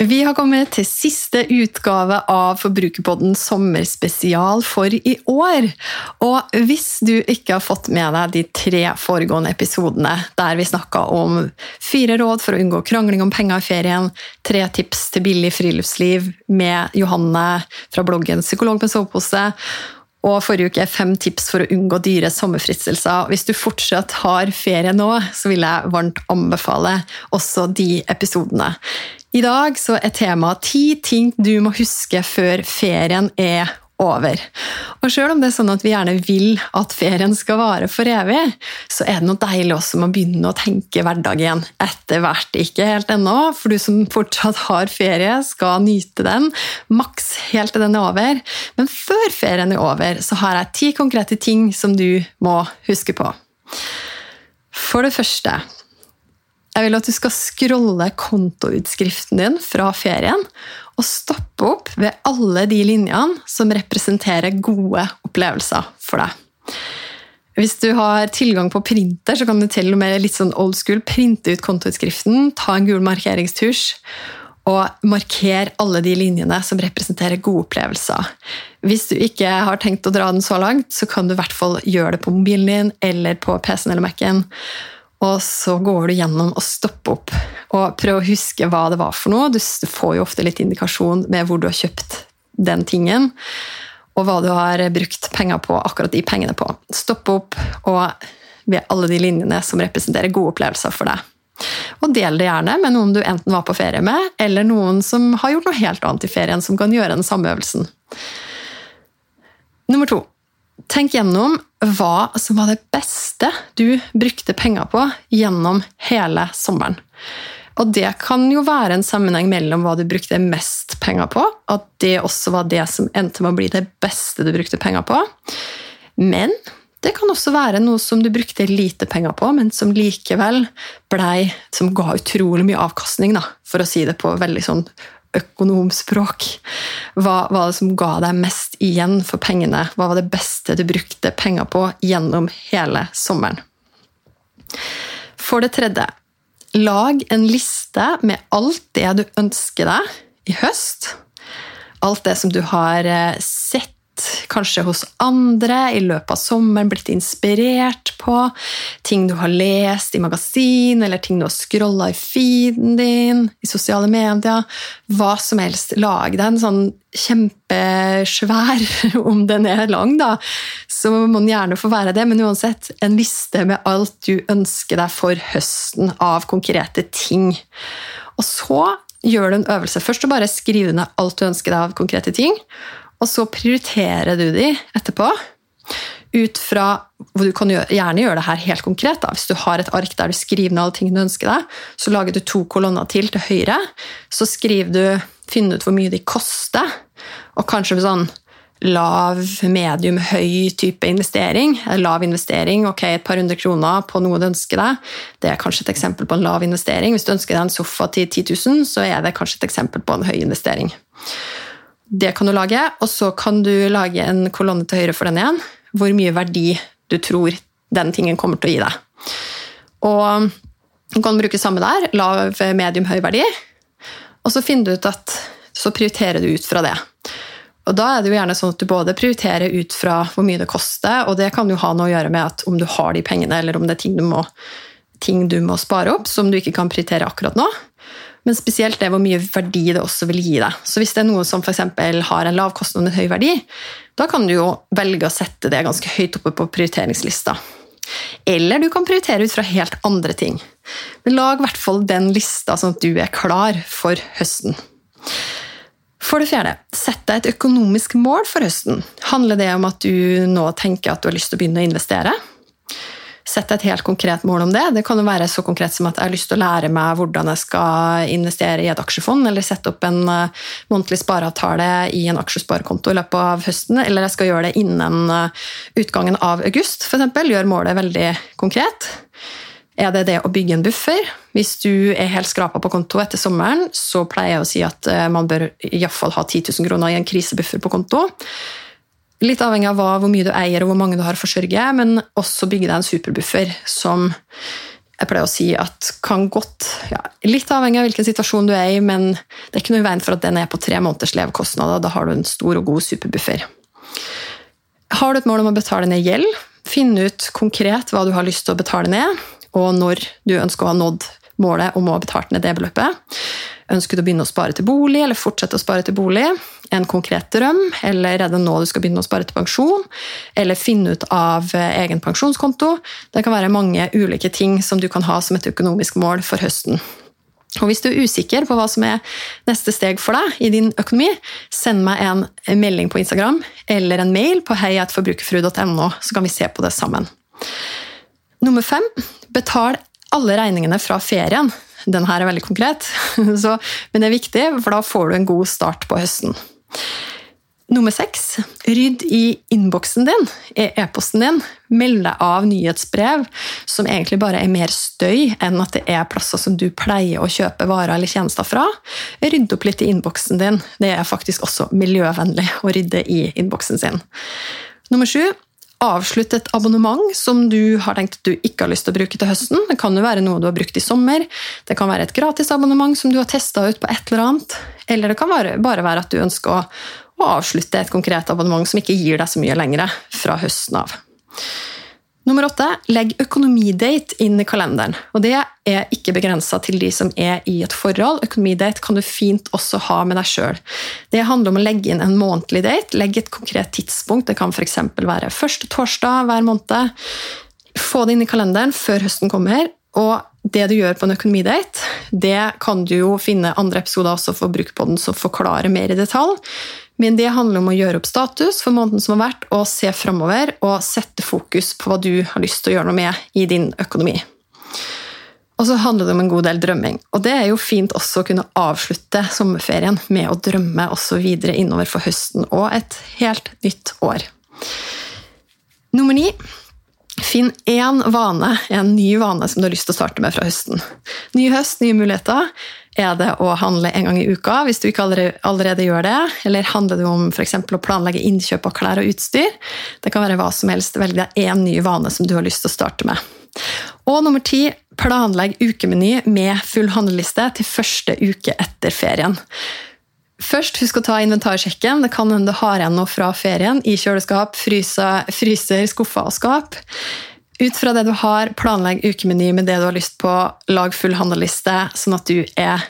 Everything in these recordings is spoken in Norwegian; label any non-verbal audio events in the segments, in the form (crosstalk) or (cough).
Vi har kommet til siste utgave av Forbrukerpodden sommerspesial for i år. Og hvis du ikke har fått med deg de tre foregående episodene, der vi snakka om fire råd for å unngå krangling om penger i ferien, tre tips til billig friluftsliv med Johanne fra bloggen Psykolog med sovepose, og forrige uke fem tips for å unngå dyre sommerfristelser. Hvis du fortsatt har ferie nå, så vil jeg varmt anbefale også de episodene. I dag så er temaet ti ting du må huske før ferien er over. Og selv om det er sånn at vi gjerne vil at ferien skal vare for evig, så er det noe deilig også med å begynne å tenke hverdag igjen etter hvert. Ikke helt ennå, for du som fortsatt har ferie, skal nyte den maks helt til den er over. Men før ferien er over, så har jeg ti konkrete ting som du må huske på. For det første jeg vil at du skal scrolle kontoutskriften din fra ferien og stoppe opp ved alle de linjene som representerer gode opplevelser for deg. Hvis du har tilgang på printer, så kan du til og med litt sånn old school printe ut kontoutskriften, ta en gul markeringstusj og markere alle de linjene som representerer gode opplevelser. Hvis du ikke har tenkt å dra den så langt, så kan du i hvert fall gjøre det på mobilen din eller på PC-en eller Mac-en. Og så går du gjennom og stopper opp og prøver å huske hva det var for noe. Du får jo ofte litt indikasjon med hvor du har kjøpt den tingen, og hva du har brukt penger på akkurat de pengene på. Stopp opp og ved alle de linjene som representerer gode opplevelser for deg. Og del det gjerne med noen du enten var på ferie med, eller noen som har gjort noe helt annet i ferien, som kan gjøre den samme øvelsen. Nummer to. Tenk gjennom hva som var det beste du brukte penger på gjennom hele sommeren. Og det kan jo være en sammenheng mellom hva du brukte mest penger på, at det også var det som endte med å bli det beste du brukte penger på. Men det kan også være noe som du brukte lite penger på, men som likevel blei Som ga utrolig mye avkastning, da, for å si det på veldig sånn økonomspråk. Hva var det som ga deg mest igjen for pengene? Hva var det beste du brukte penger på gjennom hele sommeren? For det tredje, lag en liste med alt det du ønsker deg i høst. Alt det som du har eh, kanskje hos andre i løpet av sommeren, blitt inspirert på. Ting du har lest i magasin, eller ting du har scrolla i feeden din, i sosiale medier. Hva som helst. Lag deg en sånn kjempesvær, (laughs) om den er lang, da, så må den gjerne få være det, men uansett, en liste med alt du ønsker deg for høsten av konkrete ting. Og så gjør du en øvelse. Først å bare skrive ned alt du ønsker deg av konkrete ting. Og så prioriterer du de etterpå. Ut fra, hvor Du kan gjerne gjøre det her helt konkret. Da. Hvis du har et ark der du skriver ned alle tingene du ønsker deg, så lager du to kolonner til til høyre. Så skriver du, finner ut hvor mye de koster, og kanskje sånn lav, medium, høy type investering. Lav investering, ok, et par hundre kroner på noe du ønsker deg. Det er kanskje et eksempel på en lav investering. Hvis du ønsker deg en sofa til 10 000, så er det kanskje et eksempel på en høy investering. Det kan du lage, og så kan du lage en kolonne til høyre for den igjen. Hvor mye verdi du tror den tingen kommer til å gi deg. Og du kan bruke samme der. Lav, medium, høy verdi. Og så finner du ut at så prioriterer du ut fra det. Og da er det jo gjerne sånn at du både prioriterer ut fra hvor mye det koster, og det kan jo ha noe å gjøre med at om du har de pengene, eller om det er ting du må, ting du må spare opp som du ikke kan prioritere akkurat nå. Men spesielt det hvor mye verdi det også vil gi deg. Så hvis det er noe som for har en lav kostnad og en høy verdi, da kan du jo velge å sette det ganske høyt oppe på prioriteringslista. Eller du kan prioritere ut fra helt andre ting. Men lag i hvert fall den lista sånn at du er klar for høsten. For det fjerde, sett deg et økonomisk mål for høsten. Handler det om at du nå tenker at du har lyst til å begynne å investere? Sett et helt konkret mål om det. Det kan jo være så konkret som at jeg har lyst til å lære meg hvordan jeg skal investere i et aksjefond, eller sette opp en uh, månedlig spareavtale i en aksjesparekonto i løpet av høsten, eller jeg skal gjøre det innen uh, utgangen av august, f.eks. Gjør målet veldig konkret. Er det det å bygge en buffer? Hvis du er helt skrapa på konto etter sommeren, så pleier jeg å si at uh, man bør iallfall ha 10 000 kroner i en krisebuffer på konto. Litt avhengig av hva, hvor mye du eier og hvor mange du har å forsørge, men også bygge deg en superbuffer som jeg pleier å si at kan godt ja, Litt avhengig av hvilken situasjon du er i, men det er ikke noe i veien for at den er på tre måneders levekostnader. Da har du en stor og god superbuffer. Har du et mål om å betale ned gjeld, finn ut konkret hva du har lyst til å betale ned, og når du ønsker å ha nådd målet om å ha betalt ned det beløpet. Ønsker du å begynne å spare til bolig, eller fortsette å spare til bolig? En konkret drøm, eller er det nå du skal begynne å spare til pensjon? Eller finne ut av eh, egen pensjonskonto? Det kan være mange ulike ting som du kan ha som et økonomisk mål for høsten. Og Hvis du er usikker på hva som er neste steg for deg i din økonomi, send meg en melding på Instagram eller en mail på heiatforbrukerfru.no, så kan vi se på det sammen. Nummer fem betal alle regningene fra ferien. Den her er veldig konkret, (laughs) så, men det er viktig, for da får du en god start på høsten. Nummer seks rydd i innboksen din, i e-posten din. Meld deg av nyhetsbrev som egentlig bare er mer støy enn at det er plasser som du pleier å kjøpe varer eller tjenester fra. Rydd opp litt i innboksen din. Det er faktisk også miljøvennlig å rydde i innboksen sin. Nummer sju avslutte et abonnement som du har tenkt at du ikke har lyst til å bruke til høsten. Det kan jo være noe du har brukt i sommer, det kan være et gratisabonnement som du har testa ut på et eller annet, eller det kan bare være at du ønsker å avslutte et konkret abonnement som ikke gir deg så mye lenger fra høsten av. Nummer åtte legg økonomidate inn i kalenderen. Og Det er ikke begrensa til de som er i et forhold. Økonomidate kan du fint også ha med deg sjøl. Det handler om å legge inn en månedlig date. Legg et konkret tidspunkt. Det kan f.eks. være første torsdag hver måned. Få det inn i kalenderen før høsten kommer. Og det du gjør på en økonomidate, det kan du jo finne andre episoder også for bruk på den som forklarer mer i detalj. Men det handler om å gjøre opp status for måneden som har vært, og se framover og sette fokus på hva du har lyst til å gjøre noe med i din økonomi. Og så handler det om en god del drømming. Og det er jo fint også å kunne avslutte sommerferien med å drømme også videre innover for høsten og et helt nytt år. Nummer ni Finn én vane, en ny vane som du har lyst til å starte med fra høsten. Ny høst, nye muligheter. Er det å handle en gang i uka hvis du ikke allerede gjør det? Eller handler det om for å planlegge innkjøp av klær og utstyr? Det kan være hva som helst. Velg deg én ny vane som du har lyst til å starte med. Og nummer ti planlegg ukemeny med full handleliste til første uke etter ferien. Først, husk å ta inventarsjekken. Det kan hende du har igjen noe fra ferien i kjøleskap, fryser, fryser, skuffer og skap. Ut fra det du har, planlegg ukemeny med det du har lyst på. Lag full handleliste, sånn at du er,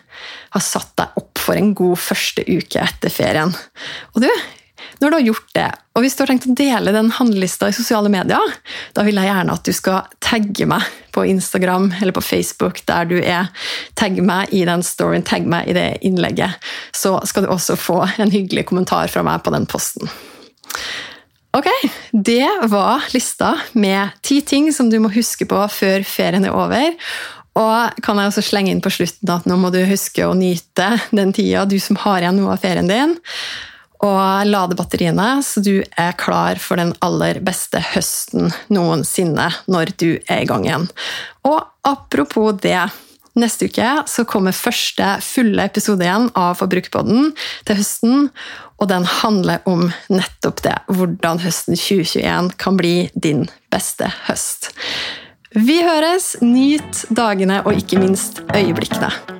har satt deg opp for en god første uke etter ferien. Og du, når du har gjort det, og hvis du har tenkt å dele den handlelista i sosiale medier, da vil jeg gjerne at du skal tagge meg på Instagram eller på Facebook der du er. Tagg meg i den storyen, tagg meg i det innlegget. Så skal du også få en hyggelig kommentar fra meg på den posten. Ok, det var lista med ti ting som du må huske på før ferien er over. Og kan jeg også slenge inn på slutten at nå må du huske å nyte den tida, du som har igjen noe av ferien din og lade batteriene, så du er klar for den aller beste høsten noensinne når du er i gang igjen. Og apropos det. Neste uke så kommer første fulle episode igjen av Forbrukerpodden til høsten. Og den handler om nettopp det. Hvordan høsten 2021 kan bli din beste høst. Vi høres. Nyt dagene og ikke minst øyeblikkene.